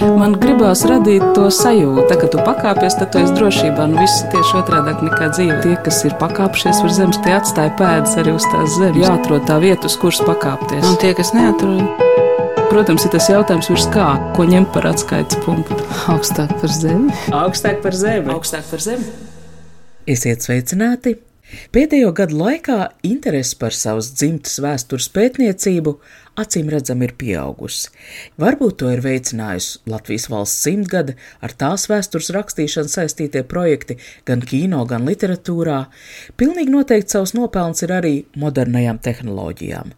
Man gribās radīt to sajūtu, ka tu pakāpies, tad tu esi drošībā. Nu, viss ir tieši otrādi nekā dzīve. Tie, kas ir pakāpšies uz zemes, tie atstāja pēdas arī uz tās zemes. Jāatrod tā vieta, uz kuras pakāpties. Un tie, kas neatrod, Protams, ir tas jautājums, virs kā, ko ņemt par atskaites punktu. augstāk par zemi. Augstāk par zemi. Augstāk par zemi. Esiet sveicināti! Pēdējo gadu laikā interese par savas dzimtas vēstures pētniecību acīm redzami ir pieaugusi. Varbūt to ir veicinājusi Latvijas valsts simtgade, ar tās vēstures rakstīšanu saistītie projekti gan kino, gan literatūrā. Pilnīgi noteikti savus nopelns ir arī modernajām tehnoloģijām.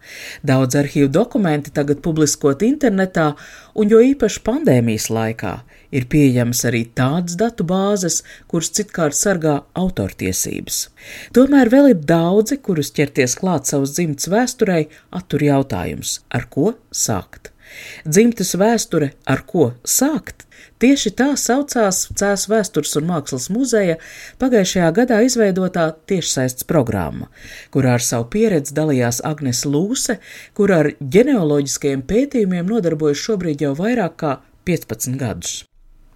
Daudz arhīvu dokumenti tagad publiskot internetā, un jo īpaši pandēmijas laikā ir pieejamas arī tādas datu bāzes, kuras citkārt sargā autortiesības. Tomēr vēl ir daudzi, kurus ķerties klāt savas dzimtas vēsturei, attur jautājums, ar ko sākt. Dzimtas vēsture, ar ko sākt? Tieši tā saucās Cēlā vēstures un mākslas muzeja pagājušajā gadā izveidotā tiešsaistes programma, kurā ar savu pieredzi dalījās Agnes Lūse, kur ar ģenealoģiskajiem pētījumiem nodarbojas šobrīd jau vairāk kā 15 gadus.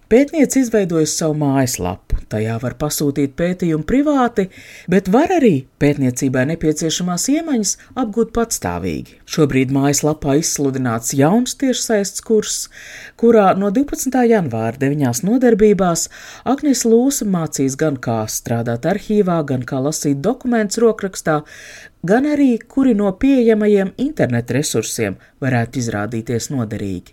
Pētniece izveidojusi savu mājaslapu. Tajā var pasūtīt pētījumu privāti, bet var arī pētniecībai nepieciešamās iemaņas apgūt patstāvīgi. Šobrīd mājaslapā izsludināts jauns tiešsaistes kurs, kurā no 12. janvāra deviņās nodarbībās Agnes Lūsa mācīs gan kā strādāt arhīvā, gan kā lasīt dokumentus rokrakstā, gan arī kuri no pieejamajiem internetu resursiem varētu izrādīties noderīgi.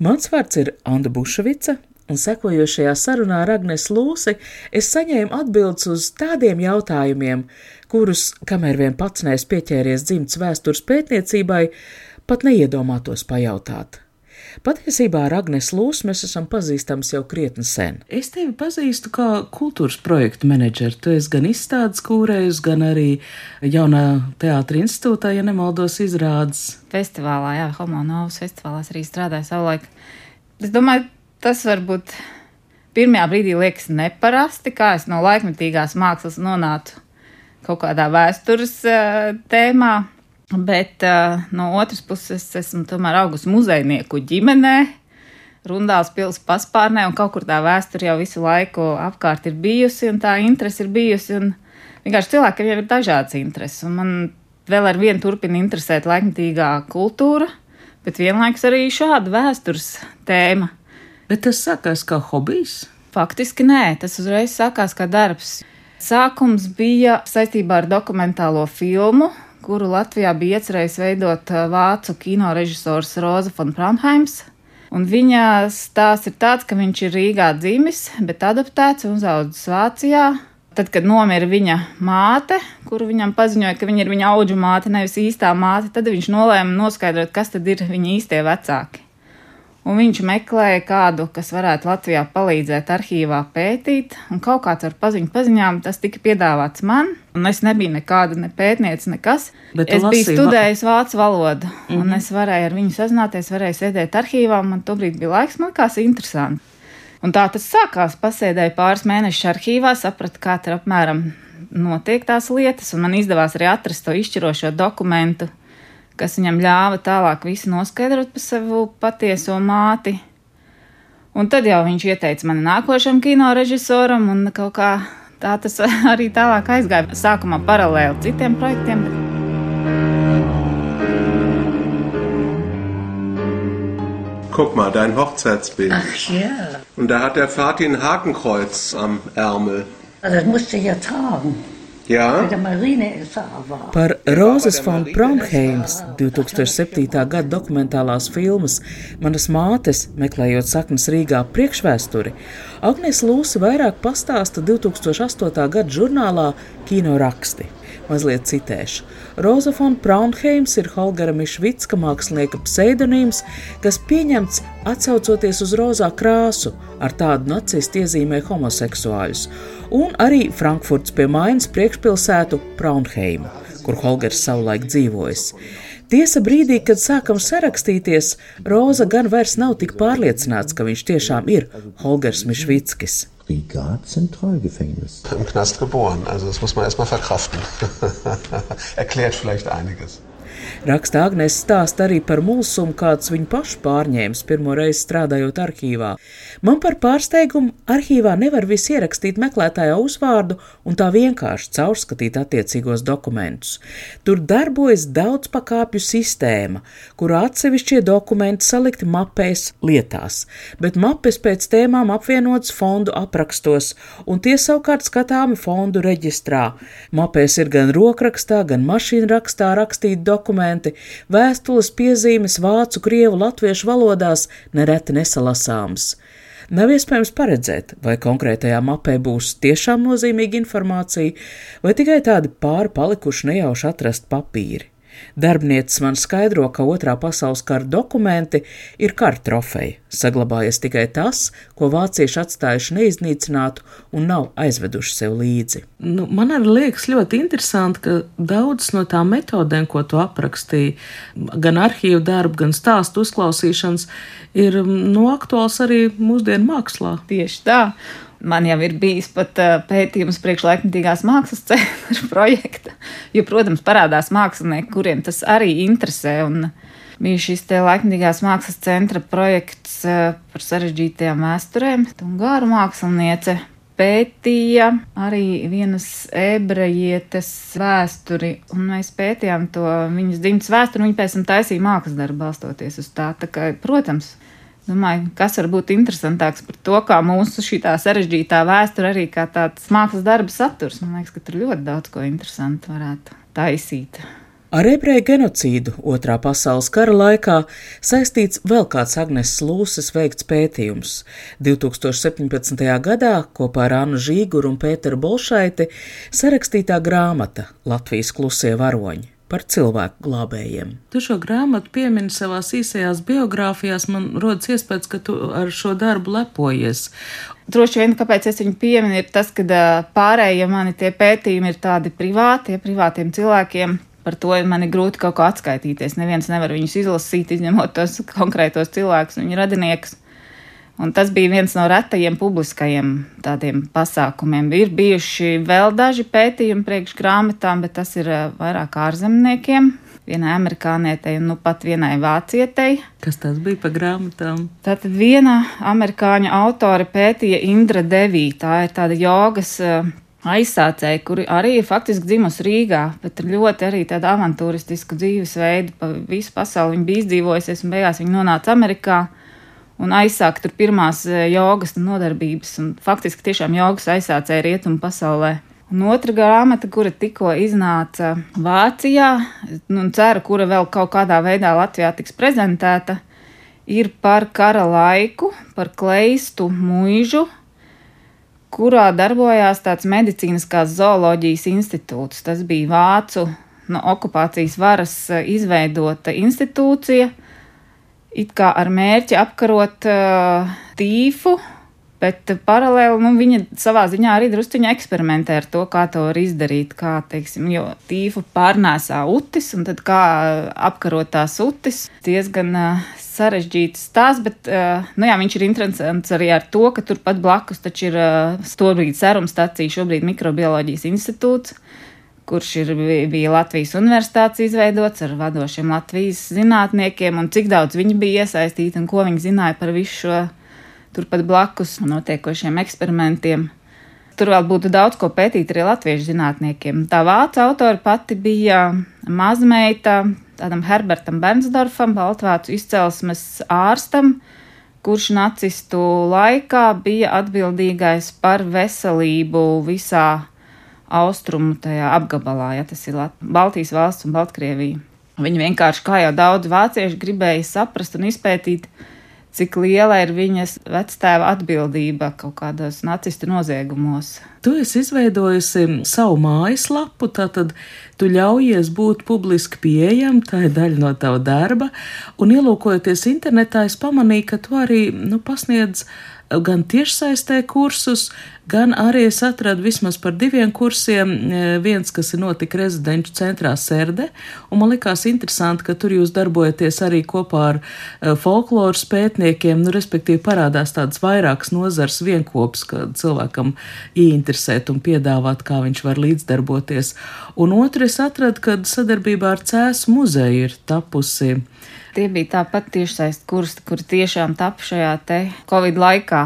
Mans vārds ir Anna Bušvica, un sekojošajā sarunā ar Agnēs Lūsi es saņēmu atbildes uz tādiem jautājumiem, kurus, kamēr vien pats neesmu pieķēries dzimts vēstures pētniecībai, pat neiedomātos pajautāt. Patiesībā ar Agnēs Lūsu mēs esam pazīstami jau krietni sen. Es tevi pazīstu kā kultūras projektu menedžeri. Tu esi gan izstādes kūrējus, gan arī jaunā teātra institūtā, ja nemaldos, izrādes. Festivālā, jā, Homonovas festivālā arī strādāju savulaik. Es domāju, tas varbūt pirmajā brīdī liekas neparasti, kā es no laikmetīgās mākslas nonācu kaut kādā vēstures uh, tēmā. Bet uh, no otras puses, esmu tomēr augusi muzejnieku ģimenē, Rundāls pilsētas paspārnē, un kaut kur tā vēsture jau visu laiku apkārt ir bijusi, un tā interese ir bijusi. Vienkārši cilvēkiem jau ir dažādas intereses, un man vēl ar vienu turpina interesēt laikmetīgā kultūra, bet vienlaikus arī šāda vēstures tēma. Bet tas sākās kā hobijs? Faktiski nē, tas uzreiz sākās kā darbs. Sākums bija saistībā ar dokumentālo filmu, kuru Latvijā bija iecerējis veidot uh, vācu kino režisors Roza von Braunheims. Un viņa stāsts ir tāds, ka viņš ir Rīgā dzimis, bet adaptēts un uzaugusi Vācijā. Tad, kad nomira viņa māte, kuru viņam paziņoja, ka viņa ir viņa auga māte, nevis īstā māte, tad viņš nolēma noskaidrot, kas tad ir viņa īstie vecāki un viņš meklēja kādu, kas varētu Latvijā palīdzēt arhīvā pētīt, un kaut kāds ar paziņu paziņām tas tika piedāvāts man, un es nebiju nekāda ne pētniece, nekas. Bet es biju studējis vācu valodu, mm -hmm. un mhm. es varēju ar viņu sazināties, varēju sēdēt arhīvā, man tobrīd bija laiks, man likās interesanti. Un tā tas sākās. Pasēdēju pāris mēnešus arhīvā, sapratu, kā tur apmēram notiek tās lietas, un man izdevās arī atrast to izšķirošo dokumentu, kas viņam ļāva tālāk visu noskaidrot par savu patieso māti. Un tad jau viņš ieteica mani nākošam kino režisoram, un kaut kā tā tas arī tālāk aizgāja. Sākumā paralēli citiem projektiem. Guck mal, dein Hochzeitsbild. Ach ja. Und da hat der Vati ein Hakenkreuz am Ärmel. Also das musste ich ja tragen. Jā. Par Rozes von Braunheims 2007. gada dokumentālās filmas Manas mātes, meklējot saknes Rīgā priekšvēsturi, Agnēs Lūsa vairāk pastāsta 2008. gada žurnālā Kino raksti. Mazliet citēšu. Roza von Braunheims ir Holgara Mišvicka mākslinieka pseidonīms, kas pieņemts atsaucoties uz rozā krāsu, ar tādu nacistu iezīmē homoseksuāļus, un arī Frankfurts pie Mainas priekšpilsētu Braunheimu, kur Holgers savulaik dzīvojis. Tiesa brīdī, kad sākam sarakstīties, Roza gan vairs nav tik pārliecināts, ka viņš tiešām ir Holgers Mišvickis. Riga Zentralgefängnis. Im Knast geboren, also das muss man erstmal verkraften. Erklärt vielleicht einiges. Raksta Agnēs stāst arī par mulsumu, kāds viņu pašu pārņēmis pirmo reizi strādājot arhīvā. Man par pārsteigumu arhīvā nevar visu ierakstīt meklētājā uzvārdu un tā vienkārši caurskatīt attiecīgos dokumentus. Tur darbojas daudz pakāpju sistēma, kurā atsevišķie dokumenti salikti mapēs lietās, bet mapes pēc tēmām apvienotas fondu aprakstos, un tie savukārt skatāmi fondu reģistrā. Mapēs ir gan rokrakstā, gan mašīnrakstā rakstīti dokumenti, dokumenti, vēstules piezīmes vācu, krievu, latviešu valodās nereti nesalasāmas. Nav iespējams paredzēt, vai konkrētajā mapē būs tiešām nozīmīga informācija, vai tikai tādi pāri palikuši nejauši atrast papīri. Darbniecis man skaidro, ka otrā pasaules kara dokumenti ir kara trofeja, saglabājies tikai tas, ko vācieši atstājuši neiznīcinātu un nav aizveduši sev līdzi. Nu, man arī liekas ļoti interesanti, ka daudzas no tām metodēm, ko tu aprakstīji, gan arhīvu darbu, gan stāstu uzklausīšanas, ir nu, aktuāls arī mūsdienu mākslā. Tieši tā. Man jau ir bijis pat uh, pētījums priekšlaikmetīgās mākslas centra projekta, jo, protams, parādās mākslinieki, kuriem tas arī interesē. Un bija šis te laikmetīgās mākslas centra projekts uh, par sarežģītajām vēsturēm. Ungāru māksliniece pētīja arī vienas ebrejietes vēsturi, un mēs pētījām to viņas dzimtas vēsturi, un viņa pēc tam taisīja mākslas darbu balstoties uz tā. tā kā, protams, Domāju, kas var būt interesantāks par to, kā mūsu šī sarežģītā vēsture arī kā tāds mākslas darba saturs. Man liekas, ka tur ļoti daudz ko interesantu varētu taisīt. Ar ebreju genocīdu Otrā pasaules kara laikā saistīts vēl kāds Agnēs Lūses veikts pētījums. 2017. gadā kopā ar Annu Žīguru un Pēteru Bolšaiti sarakstītā grāmata Latvijas klusie varoņi par cilvēku glābējiem. Tu šo grāmatu piemini savā īsajās biogrāfijās. Man rodas iespējas, ka tu ar šo darbu lepojies. Droši vien, kāpēc es viņu pieminu, ir tas, ka pārējie mani tie pētījumi ir tādi privāti, ja privātiem cilvēkiem. Par to man ir grūti kaut kā atskaitīties. Neviens nevar viņus izlasīt, izņemot tos konkrētos cilvēkus, viņu radiniekus. Un tas bija viens no retajiem publiskajiem tādiem pasākumiem. Ir bijuši vēl daži pētījumi priekš grāmatām, bet tas ir eh, vairāk ārzemniekiem. Vienai amerikānietei nu pat vienai vācietei. Kas tas bija par grāmatām? Tātad viena amerikāņu autore pētīja Indra Devī. Tā ir tāda jogas eh, aizsācēja, kuri arī ir faktiski dzimusi Rīgā, bet ir ļoti arī tādu avantūristisku dzīvesveidu. Pa visu pasauli viņa bija izdzīvojusies un beigās viņa nonāca Amerikā un aizsākt tur pirmās e, jogas nodarbības. Un faktiski tiešām jogas aizsācēja rietumu pasaulē. Un otra grāmata, kura tikko iznāca Vācijā, nu, un ceru, kura vēl kaut kādā veidā Latvijā tiks prezentēta, ir par kara laiku, par kleistu mūžu, kurā darbojās tāds medicīniskās zooloģijas institūts. Tas bija Vācu no okupācijas varas e, izveidota institūcija it kā ar mērķi apkarot uh, tīfu, bet paralēli nu, viņa savā ziņā arī druskuļi eksperimentē ar to, kā to var izdarīt. Kā, teiksim, jo tīfu pārnēsā utis, un tad kā apkarot tās utis, diezgan uh, sarežģīts stāsts, bet uh, nu, jā, viņš ir interesants arī ar to, ka turpat blakus ir uh, Stūrbrīd serum stacija, šobrīd mikrobioloģijas institūts kurš ir, bija Latvijas universitātes izveidots ar vadošiem Latvijas zinātniekiem, un cik daudz viņi bija iesaistīti un ko viņi zināja par visu šo turpat blakus notiekošiem eksperimentiem. Tur vēl būtu daudz ko pētīt arī latviešu zinātniekiem. Tā vācu autora pati bija mazmeita tādam Herbertam Bernsdorfam, baltvācu izcelsmes ārstam, kurš nacistu laikā bija atbildīgais par veselību visā austrumu tajā apgabalā, ja tas ir Lat Baltijas valsts un Baltkrievija. Viņi vienkārši, kā jau daudz vācieši, gribēja saprast un izpētīt, cik liela ir viņas vectēva atbildība kaut kādos nacistu noziegumos. Tu esi izveidojusi savu mājaslapu, tātad tu ļaujies būt publiski pieejam, tā ir daļa no tava darba, un ielūkojoties internetā, es pamanīju, ka tu arī nu, pasniedz gan tiešsaistē kursus, gan arī es atradu vismaz par diviem kursiem. Viens, kas ir notika rezidenču centrā Serde, un man likās interesanti, ka tur jūs darbojaties arī kopā ar folkloras pētniekiem, nu, respektīvi parādās tādas vairākas nozars vienkops, ka cilvēkam ieinteresēt un piedāvāt, kā viņš var līdzdarboties. Un otru es atradu, kad sadarbībā ar Cēsu muzeju ir tapusi Tie bija tāpat tiešsaistes kursi, kuri tiešām tapu šajā te Covid laikā.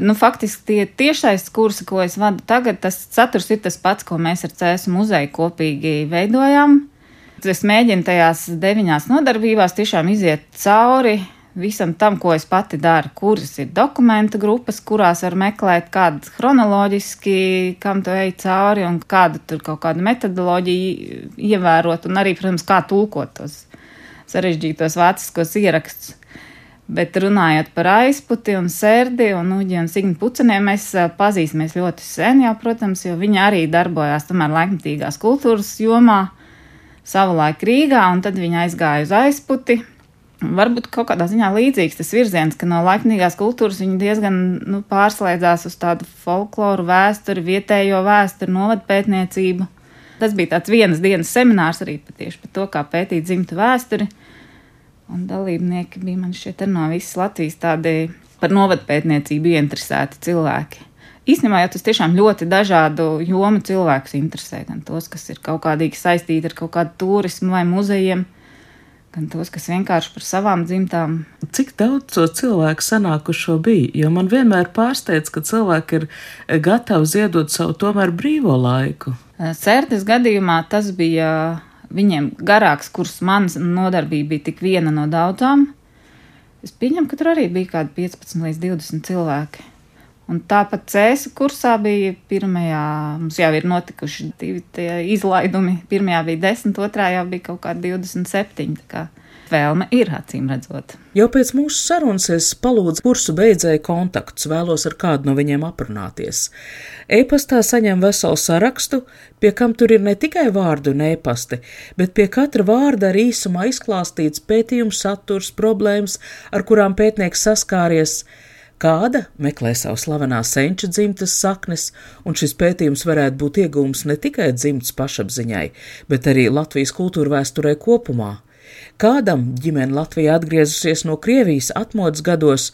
Nu, faktiski tie tiešsaistes kursi, ko es vadu tagad, tas saturs ir tas pats, ko mēs ar CS muzeju kopīgi veidojam. Es mēģinu tajās deviņās nodarbībās tiešām iziet cauri visam tam, ko es pati daru, kuras ir dokumenta grupas, kurās var meklēt, kāda chronoloģiski, kam tu ej cauri un kādu tur kaut kādu metodoloģiju ievērot, un arī, protams, kā tulkot tos sarežģītos vāciskos ierakstus. Bet runājot par aizputi un sērdi un uģi un signu puceniem, mēs pazīstamies ļoti sen jau, protams, jo viņi arī darbojās tomēr laikmatīgās kultūras jomā savulaik Rīgā, un tad viņi aizgāja uz aizputi. Varbūt kaut kādā ziņā līdzīgs tas virziens, ka no laikmatīgās kultūras viņi diezgan nu, pārslēdzās uz tādu folkloru vēsturi, vietējo vēsturi, novadpētniecību. Tas bija tāds vienas dienas seminārs arī tieši par to, kā pētīt dzimtu vēsturi. Un dalībnieki bija man šķiet no visas Latvijas tādi par novadpētniecību ieinteresēti cilvēki. Īstenībā jau tas tiešām ļoti dažādu jomu cilvēkus interesē. Gan tos, kas ir kaut kādīgi saistīti ar kaut kādu turismu vai muzejiem, gan tos, kas vienkārši par savām dzimtām. Cik daudz to cilvēku sanākušo bija? Jo man vienmēr pārsteidz, ka cilvēki ir gatavi ziedot savu tomēr brīvo laiku. Sērdes gadījumā tas bija viņiem garāks kurs, manas nodarbība bija tik viena no daudzām. Es pieņemu, ka tur arī bija kādi 15 līdz 20 cilvēki. Un tāpat cēsu kursā bija pirmajā, mums jau ir notikuši divi izlaidumi. Pirmajā bija 10, otrā jau bija kaut kādi 27. Kā vēlme ir acīm redzot. Jau pēc mūsu sarunas es palūdzu kursu beidzēju kontaktus, vēlos ar kādu no viņiem aprunāties. E-pastā saņem veselu sarakstu, pie kam tur ir ne tikai vārdu un e-pasti, bet pie katra vārda arī īsumā izklāstīts pētījums saturs, problēmas, ar kurām pētnieks saskāries. Kāda meklē savu slavenā senča dzimtas saknes, un šis pētījums varētu būt iegūms ne tikai dzimtas pašapziņai, bet arī Latvijas kultūra vēsturē kopumā. Kādam ģimene Latvijā atgriezusies no Krievijas atmodas gados,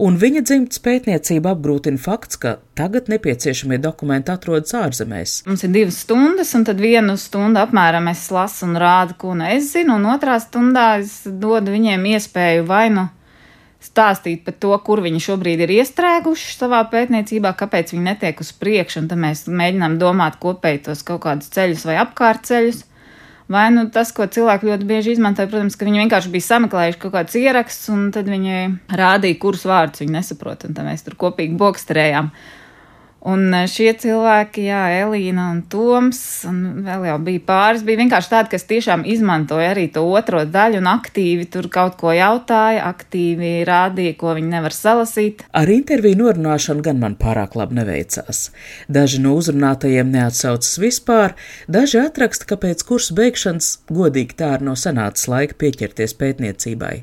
un viņa dzimtas pētniecība apgrūtina fakts, ka tagad nepieciešamie dokumenti atrodas ārzemēs. Mums ir divas stundas, un tad vienu stundu apmēram es lasu un rādu, ko nu es zinu, un otrā stundā es dodu viņiem iespēju vai nu stāstīt par to, kur viņi šobrīd ir iestrēguši savā pētniecībā, kāpēc viņi netiek uz priekšu, un tad mēs mēģinām domāt kopēji tos kaut kādus ceļus vai apkārtceļus. Vai nu tas, ko cilvēki ļoti bieži izmantoja, protams, ka viņi vienkārši bija sameklējuši kaut kādus ierakstus, un tad viņi rādīja, kurus vārdus viņi nesaprot, un tad mēs tur kopīgi boksterējām. Un e, šie cilvēki, Jā, Elīna un Toms, un vēl jau bija pāris, bija vienkārši tādi, kas tiešām izmantoja arī to otro daļu un aktīvi tur kaut ko jautāja, aktīvi rādīja, ko viņi nevar salasīt. Ar interviju norunāšanu gan man pārāk labi neveicās. Daži no uzrunātajiem neatsaucas vispār, daži atraksta, ka pēc kursu beigšanas godīgi tā ir no senātas laika pieķerties pētniecībai.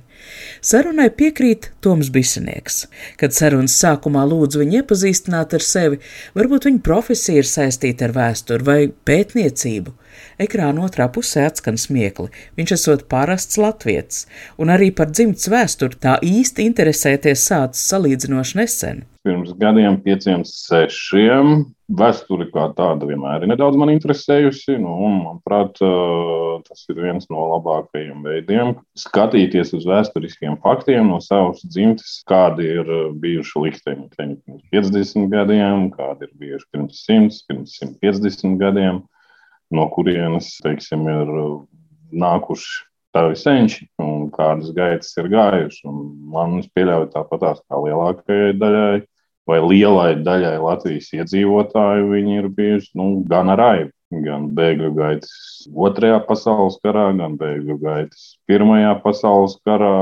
Sarunai piekrīt Toms Bisenieks. Kad sarunas sākumā lūdzu viņu iepazīstināt ar sevi, varbūt viņa profesija ir saistīta ar vēsturi vai pētniecību. Ekrāna otrā pusē atskan smiekli. Viņš esot parasts latviets, un arī par dzimts vēsturi tā īsti interesēties sācis salīdzinoši nesen pirms gadiem, pieciem, sešiem. Vēsture kā tāda vienmēr ir nedaudz man interesējusi. Nu, manuprāt, tas ir viens no labākajiem veidiem, skatīties uz vēsturiskiem faktiem no savas dzimtes, kādi ir bijuši likteņi pirms 50 gadiem, kādi ir bijuši pirms 100, pirms 150 gadiem, no kurienes, teiksim, ir nākuši tavi senči un kādas gaitas ir gājušas. Man pieļauj tāpatās kā lielākajai daļai vai lielai daļai Latvijas iedzīvotāju viņi ir bijuši nu, gan ar aivu. Gan bēgļu gaitas Otrajā pasaules karā, gan bēgļu gaitas Pirmajā pasaules karā,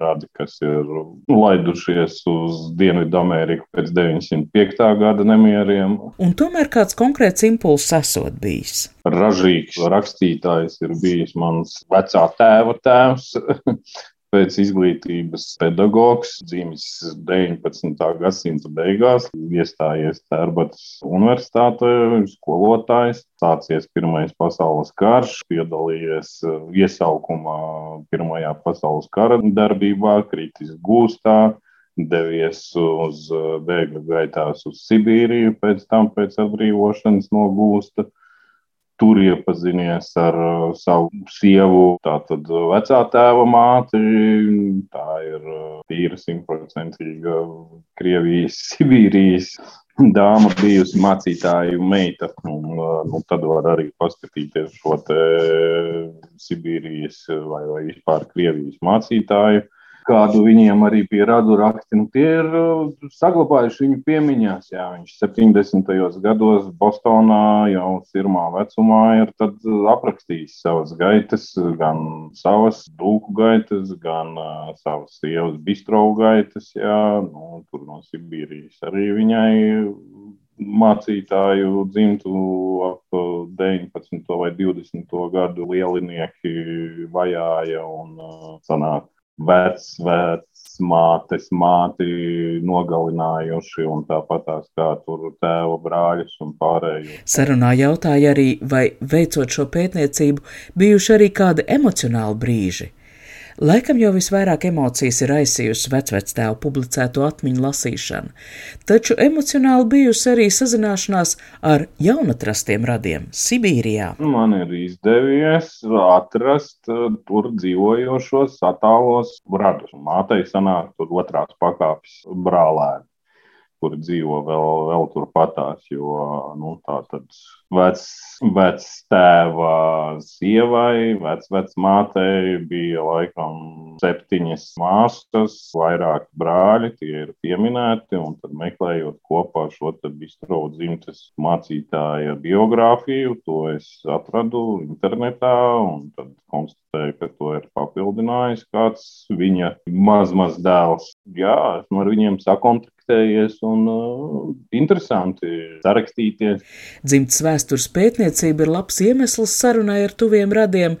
radi, kas ir laidušies uz Dienvidu Ameriku pēc 905. gada nemieriem. Un tomēr kāds konkrēts impulss esot bijis. Ražīgs rakstītājs ir bijis mans vecā tēva tēvs. pēc izglītības pedagogs, dzimis 19. gadsimta beigās, iestājies Tērbatas universitātē, skolotājs, sācies Pirmais pasaules karš, piedalījies iesaukumā Pirmajā pasaules kara darbībā, kritis gūstā devies uz bēgļu gaitās uz Sibīriju, pēc tam pēc atbrīvošanas no gūsta tur iepazinies ar uh, savu sievu, tātad uh, vecā tēva māti. Tā ir uh, tīra simtprocentīga Krievijas, Sibīrijas dāma bijusi mācītāja meita. Un, nu, tad var arī paskatīties šo Sibīrijas vai, vai vispār Krievijas mācītāju kādu viņiem arī bija radu raksti. Nu, tie ir uh, saglabājuši viņu piemiņās. Jā, viņš 70. gados Bostonā jau pirmā vecumā ir uh, aprakstījis savas gaitas, gan savas dūku gaitas, gan uh, savas sievas bistrovu gaitas. Jā, nu, tur no Sibīrijas arī viņai mācītāju dzimtu ap 19. vai 20. gadu lielinieki vajāja un sanāk vecmātes māti nogalinājuši, un tāpat tās kā tur tēva brāļus un pārējos. Sarunā jautāja arī, vai veicot šo pētniecību, bijuši arī kādi emocionāli brīži. Laikam jau visvairāk emocijas ir aizsījusi vecvectēvu publicēto atmiņu lasīšana, taču emocionāli bijusi arī sazināšanās ar jaunatrastiem radiem Sibīrijā. Man ir izdevies atrast uh, tur dzīvojošos attālos radus. Mātei sanāk tur otrās pakāpes brālēni kuri dzīvo vēl, vēl turpatās. Jo nu, tā tad vec, vec tēva sievai, vec, vec mātei bija laikam septiņas māsas, vairāki brāļi, tie ir pieminēti. Un tad meklējot kopā šo bistro dzimtes mācītāja biogrāfiju, to es atradu internetā un tad konstatēju, ka to ir papildinājis kāds viņa maz, maz dēls. Jā, esmu ar viņiem sakontaktējis kontaktējies un uh, interesanti sarakstīties. Dzimtas vēstures pētniecība ir labs iemesls sarunai ar tuviem radiem.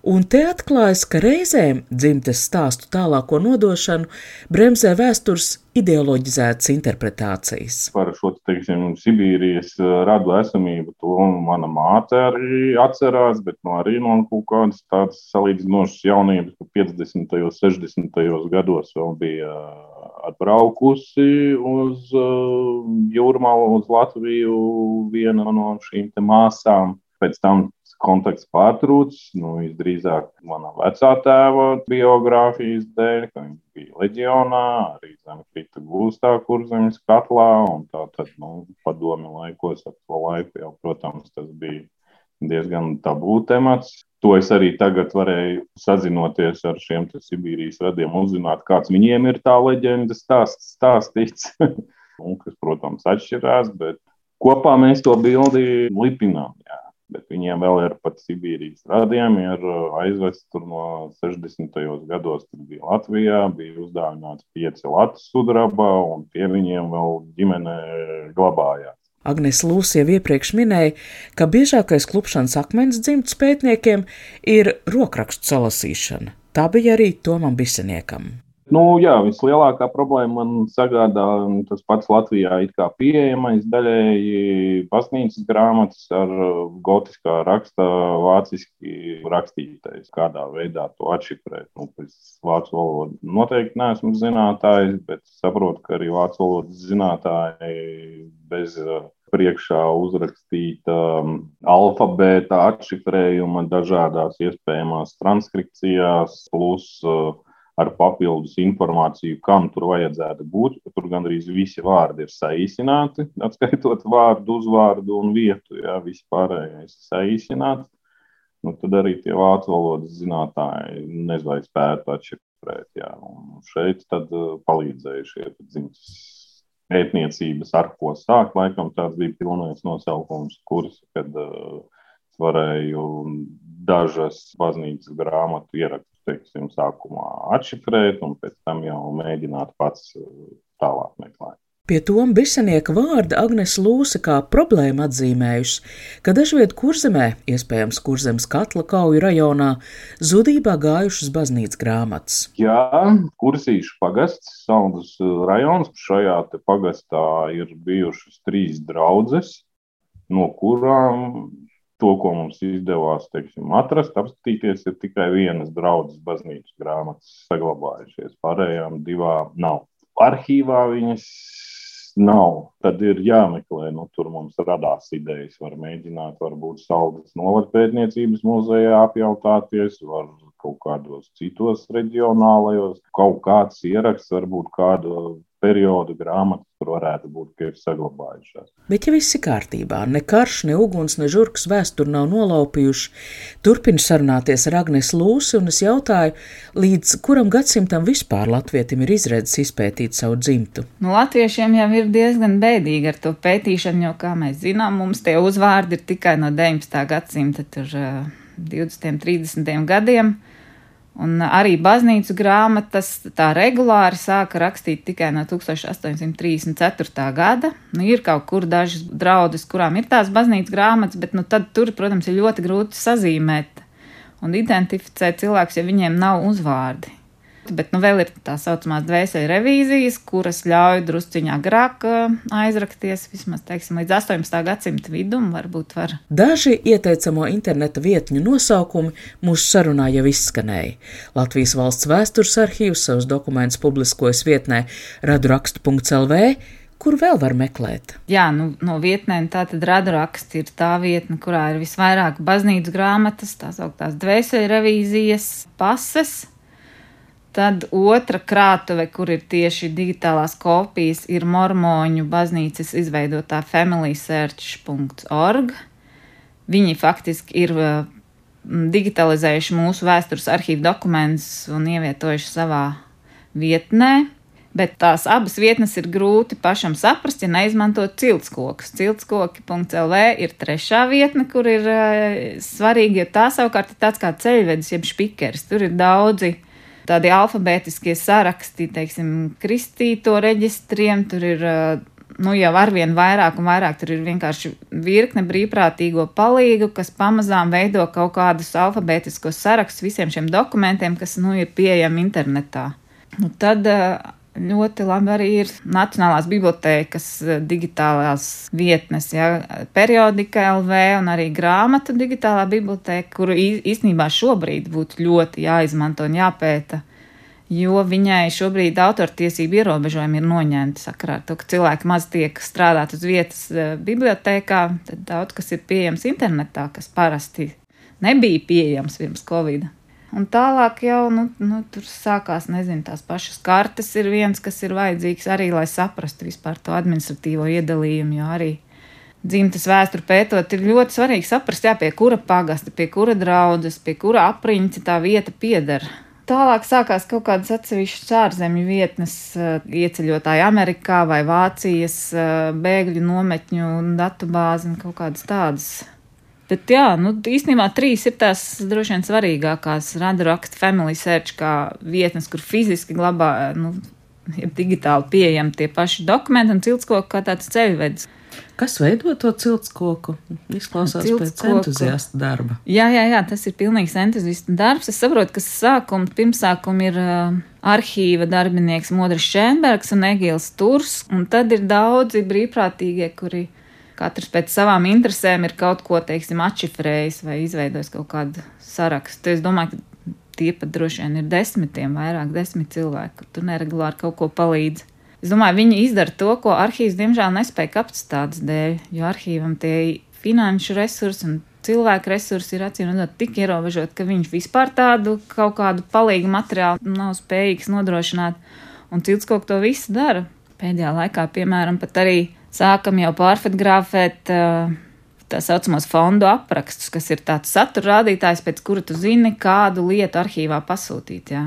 Un te atklājas, ka reizēm dzimtes stāstu tālāko nodošanu bremzē vēstures ideoloģizētas interpretācijas. Par šo teiksim, Sibīrijas uh, radu esamību to mana māte arī atcerās, bet no arī no kaut kādas tādas salīdzinošas jaunības, ka 50. un 60. gados vēl bija atbraukusi uz uh, Jūrmālu, uz Latviju, viena no šīm māsām. Pēc tam kontakts pārtrūcis, nu, drīzāk mana vecā tēva biogrāfijas dēļ, ka viņš bija leģionā, arī zem krita gūstā, kur zemes katlā, tā tad, nu, padomi laikos ap to laiku jau, protams, tas bija diezgan tabū temats. To es arī tagad varēju sazinoties ar šiem Sibīrijas radiem, uzzināt, kāds viņiem ir tā leģenda stāsts, stāstīts. un, kas, protams, atšķirās, bet kopā mēs to bildi lipinām. Jā. Bet viņiem vēl ir pat Sibīrijas radiem, ir uh, aizvests tur no 60. gados, kad bija Latvijā, bija uzdāvināts pieci Latvijas sudraba, un pie viņiem vēl ģimene glabājās. Agnēs Lūs jau iepriekš minēja, ka biežākais klupšanas akmens dzimts pētniekiem ir rokrakstu salasīšana. Tā bija arī Tomam Biseniekam. Nu, jā, vislielākā problēma man sagādā tas pats Latvijā kā pieejamais daļēji pasnīcas grāmatas ar gotiskā raksta vāciski rakstītais. Kādā veidā to atšifrēt. Nu, pēc vācu valodu noteikti neesmu zinātājs, bet saprotu, ka arī vācu valodas zinātāji bez uh, priekšā uzrakstīta um, alfabēta atšifrējuma dažādās iespējamās transkripcijās, plus uh, ar papildus informāciju, kam tur vajadzētu būt. Tur gandrīz visi vārdi ir saīsināti, atskaitot vārdu, uzvārdu un vietu. Jā, viss pārējais ir saīsināts. Nu, tad arī tie vācu valodas zinātnēji nezinu, vai spētu atšifrēt. Jā. Un šeit tad uh, palīdzēja šie dzimtas pētniecības, ar ko sākt. Laikam tāds bija pilnais nosaukums kurs, kad uh, varēju dažas baznīcas grāmatu ierakstus, teiksim, sākumā atšifrēt un pēc tam jau mēģināt pats uh, tālāk meklēt. Pie Toma Bisenieka vārda Agnes Lūse kā problēma atzīmējusi, ka dažviet kurzemē, iespējams kurzemes katla kauju rajonā, zudībā gājušas baznīcas grāmatas. Jā, kursīšu pagasts, Saldus rajons. Šajā pagastā ir bijušas trīs draudzes, no kurām to, ko mums izdevās teiksim, atrast, apskatīties, ir tikai vienas draudzes baznīcas grāmatas saglabājušies. Pārējām divām nav. Arhīvā viņas nav. Tad ir jāmeklē, nu, tur mums radās idejas. Var mēģināt, varbūt Saldas novada pētniecības muzejā apjautāties, var kaut kādos citos reģionālajos, kaut kāds ieraksts, varbūt kādu periodu grāmatu, kur varētu būt, ka ir saglabājušās. Bet, ja viss ir kārtībā, ne karš, ne uguns, ne žurkas vēsturi nav nolaupījuši, turpinu sarunāties ar Agnes Lūsi, un es jautāju, līdz kuram gadsimtam vispār latvietim ir izredzes izpētīt savu dzimtu. Nu, latviešiem jau ir diezgan bēdīgi ar to pētīšanu, jo, kā mēs zinām, mums tie uzvārdi ir tikai no 19. gadsimta, tur 20. 30. gadiem. Un arī baznīcu grāmatas tā regulāri sāka rakstīt tikai no 1834. gada. Nu, ir kaut kur dažas draudzes, kurām ir tās baznīcas grāmatas, bet nu, tad tur, protams, ir ļoti grūti sazīmēt un identificēt cilvēkus, ja viņiem nav uzvārdi bet nu, vēl ir tā saucamās dvēseli revīzijas, kuras ļauj drusciņā agrāk aizrakties, vismaz teiksim, līdz 18. gadsimta vidum, varbūt var. Daži ieteicamo interneta vietņu nosaukumi mūsu sarunā jau izskanēja. Latvijas valsts vēstures arhīvs savus dokumentus publiskojas vietnē radrakstu.lv kur vēl var meklēt? Jā, nu, no vietnēm tā tad raduraksts ir tā vietne, kurā ir visvairāk baznīcas grāmatas, tās augtās dvēseli revīzijas, pases, Tad otra krātuve, kur ir tieši digitālās kopijas, ir Mormoņu baznīcas izveidotā familysearch.org. Viņi faktiski ir digitalizējuši mūsu vēstures arhīvu dokumentus un ievietojuši savā vietnē. Bet tās abas vietnes ir grūti pašam saprast, ja neizmantot ciltskokus. Ciltskoki.lv ir trešā vietne, kur ir uh, svarīgi, jo tā savukārt ir tāds kā ceļvedis, jeb spīkeris. Tur ir daudzi uh, tādi alfabētiskie saraksti, teiksim, kristīto reģistriem, tur ir nu, jau arvien vairāk un vairāk tur ir vienkārši virkne brīvprātīgo palīgu, kas pamazām veido kaut kādus alfabētiskos sarakstus visiem šiem dokumentiem, kas nu, ir pieejami internetā. Nu, tad ļoti labi arī ir Nacionālās bibliotēkas eh, digitālās vietnes, ja, periodika LV un arī grāmatu digitālā bibliotēka, kuru īstenībā šobrīd būtu ļoti jāizmanto un jāpēta. Jo viņai šobrīd autortiesību ierobežojumi ir noņemti sakarā ar to, ka cilvēki maz tiek strādāt uz vietas eh, bibliotekā, tad daudz kas ir pieejams internetā, kas parasti nebija pieejams pirms Covid. Un tālāk jau nu, nu, tur sākās, nezinu, tās pašas kartes ir viens, kas ir vajadzīgs arī, lai saprastu vispār to administratīvo iedalījumu, jo arī dzimtas vēsturi pētot, ir ļoti svarīgi saprast, jā, pie kura pagasta, pie kura draudzes, pie kura apriņķa tā vieta pieder. Tālāk sākās kaut kādas atsevišķas ārzemju vietnes, ieceļotāji Amerikā vai Vācijas bēgļu nometņu datubāzi un kaut kādas tādas Bet jā, nu, īstenībā trīs ir tās droši vien svarīgākās radioaktīvas family search, kā vietnes, kur fiziski glabā, nu, ir digitāli pieejami tie paši dokumenti un ciltskoku kā tāds ceļvedis. Kas veido to ciltskoku? Izklausās ciltskoku. pēc entuziasta darba. Jā, jā, jā, tas ir pilnīgs entuziasta darbs. Es saprotu, ka sākums, pirmsākumi ir uh, arhīva darbinieks Modris Šēnbergs un Egils Turs, un tad ir daudzi brīvprātīgie, kuri katrs pēc savām interesēm ir kaut ko, teiksim, atšifrējis vai izveidojis kaut kādu sarakstu. Es domāju, ka tie pat droši vien ir desmitiem, vairāk desmit cilvēki, kur tur neregulāri kaut ko palīdz. Es domāju, viņi izdara to, ko arhīvs diemžēl nespēja kapacitātes dēļ, jo arhīvam tie finanšu resursi un cilvēku resursi ir acīm redzot tik ierobežoti, ka viņš vispār tādu kaut kādu palīgu materiālu nav spējīgs nodrošināt, un Ciltskog to visu dara. Pēdējā laikā, piemēram, pat arī sākam jau pārfotografēt uh, tā saucamos fondu aprakstus, kas ir tāds satura rādītājs, pēc kura tu zini, kādu lietu arhīvā pasūtīt. Jā.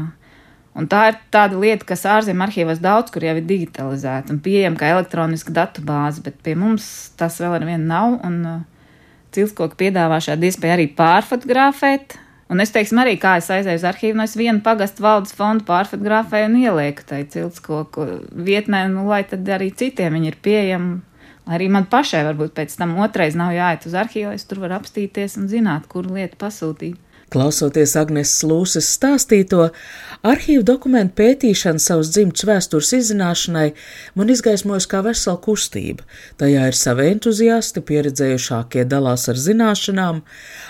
Un tā ir tāda lieta, kas ārzemju arhīvos daudz kur jau ir digitalizēta un pieejama kā elektroniska datubāze, bet pie mums tas vēl ar vienu nav. Un uh, Cilskoka piedāvā šādu iespēju arī pārfotografēt Un es teiksim, arī kā es aizēju uz arhīvu, no es vienu pagastu valdes fondu pārfotografēju un ielieku tai ciltskoku vietnē, nu, lai tad arī citiem viņi ir pieejami. Arī man pašai varbūt pēc tam otrais nav jāiet uz arhīvu, es tur varu apstīties un zināt, kuru lietu pasūtīt. Klausoties Agnēs Lūses stāstīto, arhīvu dokumentu pētīšana savas dzimtas vēstures izzināšanai man izgaismojas kā vesela kustība. Tajā ir savi entuziasti, pieredzējušākie dalās ar zināšanām.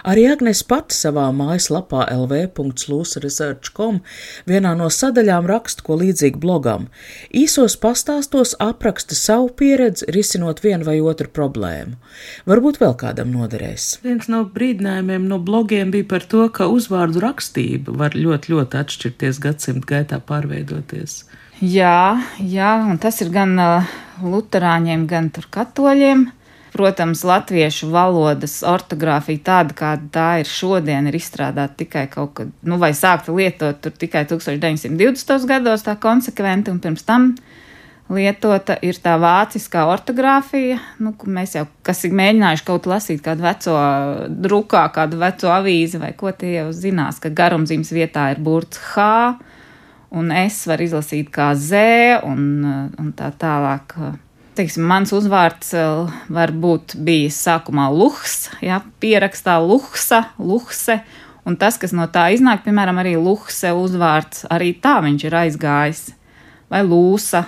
Arī Agnēs pati savā mājaslapā lv.lūsaresearch.com vienā no sadaļām raksta ko līdzīgu blogam. Īsos pastāstos apraksta savu pieredzi, risinot vienu vai otru problēmu. Varbūt vēl kādam noderēs. Viens no brīdinājumiem no blogiem bija par to, ka uzvārdu rakstība var ļoti, ļoti atšķirties gadsimta gaitā, pārveidoties. Jā, jā, un tas ir gan uh, luterāņiem, gan katoļiem. Protams, latviešu valodas ortogrāfija tāda, kāda tā ir šodien, ir izstrādāta tikai kaut kad, nu, vai sākta lietot tikai 1920. gados tā konsekventi, un pirms tam lietota ir tā vāciskā ortogrāfija, nu, mēs jau, kas ir mēģinājuši kaut lasīt kādu veco drukā, kādu veco avīzi vai ko tie jau zinās, ka garumzīmes vietā ir burts H, un es varu izlasīt kā Z, un, un tā tālāk. Teiksim, mans uzvārds var būt bijis sākumā Luhs, ja, pierakstā Luhsa, Luhse, un tas, kas no tā iznāk, piemēram, arī Luhse uzvārds, arī tā viņš ir aizgājis, vai Lūsa,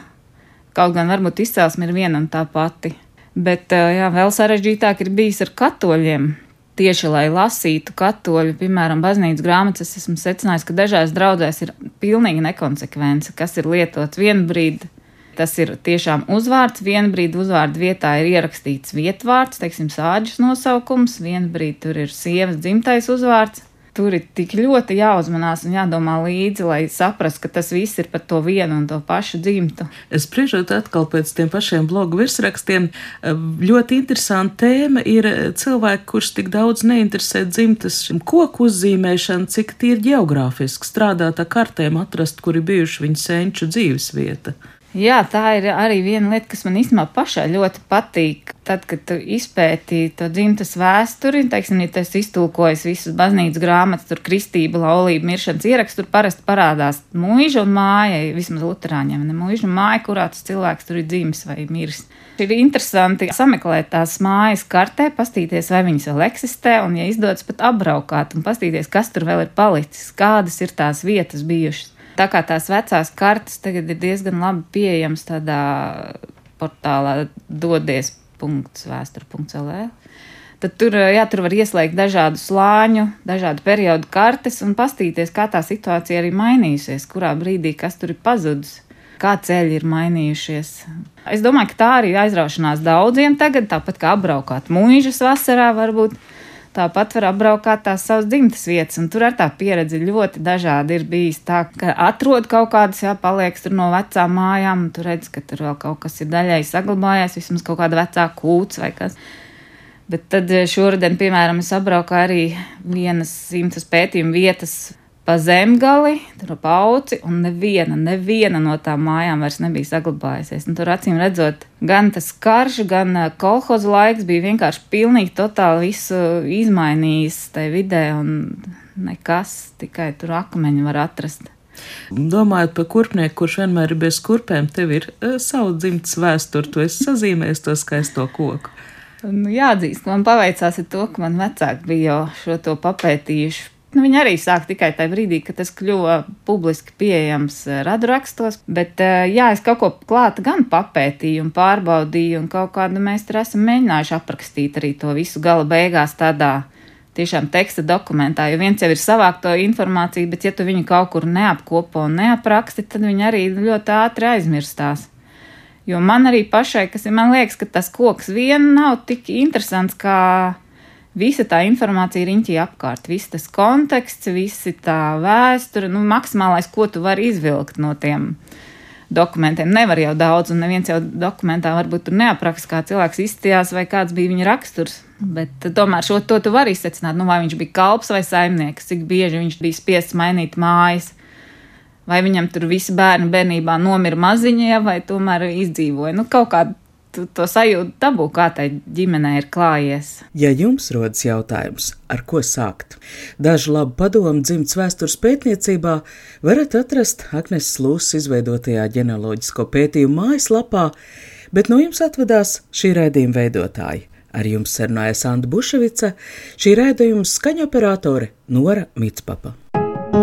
Kaut gan varbūt izcelsme ir viena un tā pati. Bet jā, vēl sarežģītāk ir bijis ar katoļiem. Tieši lai lasītu katoļu, piemēram, baznīcas grāmatas, esmu secinājis, ka dažās draudzēs ir pilnīgi nekonsekvence, kas ir lietots vienu brīdi. Tas ir tiešām uzvārds, vienu brīdi uzvārdu vietā ir ierakstīts vietvārds, teiksim, sāģis nosaukums, vienu brīdi tur ir sievas dzimtais uzvārds, tur ir tik ļoti jāuzmanās un jādomā līdzi, lai saprastu, ka tas viss ir par to vienu un to pašu dzimtu. Es spriežot atkal pēc tiem pašiem blogu virsrakstiem, ļoti interesanta tēma ir cilvēki, kurš tik daudz neinteresē dzimtas koku uzzīmēšanu, cik tīri geogrāfiski strādāt ar kartēm, atrast, kuri bijuši viņu senču dzīves vieta. Jā, tā ir arī viena lieta, kas man īstenībā pašai ļoti patīk. Tad, kad tu izpēti to dzimtas vēsturi, teiksim, ja tas iztulkojas visas baznīcas grāmatas, tur kristība, laulība, miršanas ieraksts, tur parasti parādās mūža un māja, vismaz luterāņiem, ne mūža un māja, kurā tas cilvēks tur ir dzimis vai miris. Ir interesanti sameklēt tās mājas kartē, pastīties, vai viņas vēl eksistē, un, ja izdodas pat apbraukāt un pastīties, kas tur vēl ir palicis, kādas ir tās vietas bijušas. Tā kā tās vecās kartes tagad ir diezgan labi pieejamas tādā portālā dodies.vēstur.lv. Tad tur, jā, tur var ieslēgt dažādu slāņu, dažādu periodu kartes un pastīties, kā tā situācija arī mainījusies, kurā brīdī kas tur ir pazudis, kā ceļi ir mainījušies. Es domāju, ka tā arī aizraušanās daudziem tagad, tāpat kā apbraukāt mūžas vasarā varbūt. Tāpat var apbraukāt tās savas dzimtas vietas, un tur ar tā pieredze ļoti dažādi ir bijis. Tā, ka atrod kaut kādas, jā, paliek tur no vecām mājām, un tur redz, ka tur vēl kaut kas ir daļai saglabājies, vismaz kaut kāda vecā kūts vai kas. Bet tad eh, šoruden, piemēram, es apbraucu arī vienas simtas pētījuma vietas pa zemgali, tur pauci, un neviena, neviena no tām mājām vairs nebija saglabājusies. Un tur acīm redzot, gan tas karš, gan uh, kolhoza laiks bija vienkārši pilnīgi totāli visu izmainījis tajā vidē, un nekas, tikai tur akmeņi var atrast. Domājot par kurpnieku, kurš vienmēr ir bez kurpēm, tev ir uh, savu dzimtas vēsturi, tu esi sazīmējis to skaisto koku. Nu, jāatzīst, man paveicās ar to, ka man vecāki bija jau šo to papētījuši Nu, viņi arī sāk tikai tajā brīdī, kad tas kļuva publiski pieejams eh, raduраkstos. Bet, eh, jā, es kaut ko klāta gan papētīju un pārbaudīju, un kaut kādu mēs tur esam mēģinājuši aprakstīt arī to visu gala beigās tādā tiešām teksta dokumentā. Jo viens jau ir savākt to informāciju, bet ja tu viņu kaut kur neapkopo un neapraksti, tad viņi arī ļoti ātri aizmirstās. Jo man arī pašai, kas ir, man liekas, ka tas koks vien nav tik interesants kā visa tā informācija riņķī apkārt, viss tas konteksts, visi tā vēsture, nu, maksimālais, ko tu vari izvilkt no tiem dokumentiem. Nevar jau daudz, un neviens jau dokumentā varbūt neapraksta, kā cilvēks izstījās vai kāds bija viņa raksturs. Bet tomēr šo to tu vari izsecināt, nu, vai viņš bija kalps vai saimnieks, cik bieži viņš bija spiests mainīt mājas. Vai viņam tur visi bērni bērnībā nomira maziņie, vai tomēr izdzīvoja. Nu, kaut kāda tu to sajūtu dabū, kā tai ģimenei ir klājies. Ja jums rodas jautājums, ar ko sākt, dažu labu padomu dzimts vēstures pētniecībā varat atrast Agnes Lūsas izveidotajā ģenealoģisko pētījumu mājaslapā, bet no jums atvedās šī raidījuma veidotāji. Ar jums sarunājas Anna Buševica, šī raidījuma skaņoperatore Nora Mitspapa.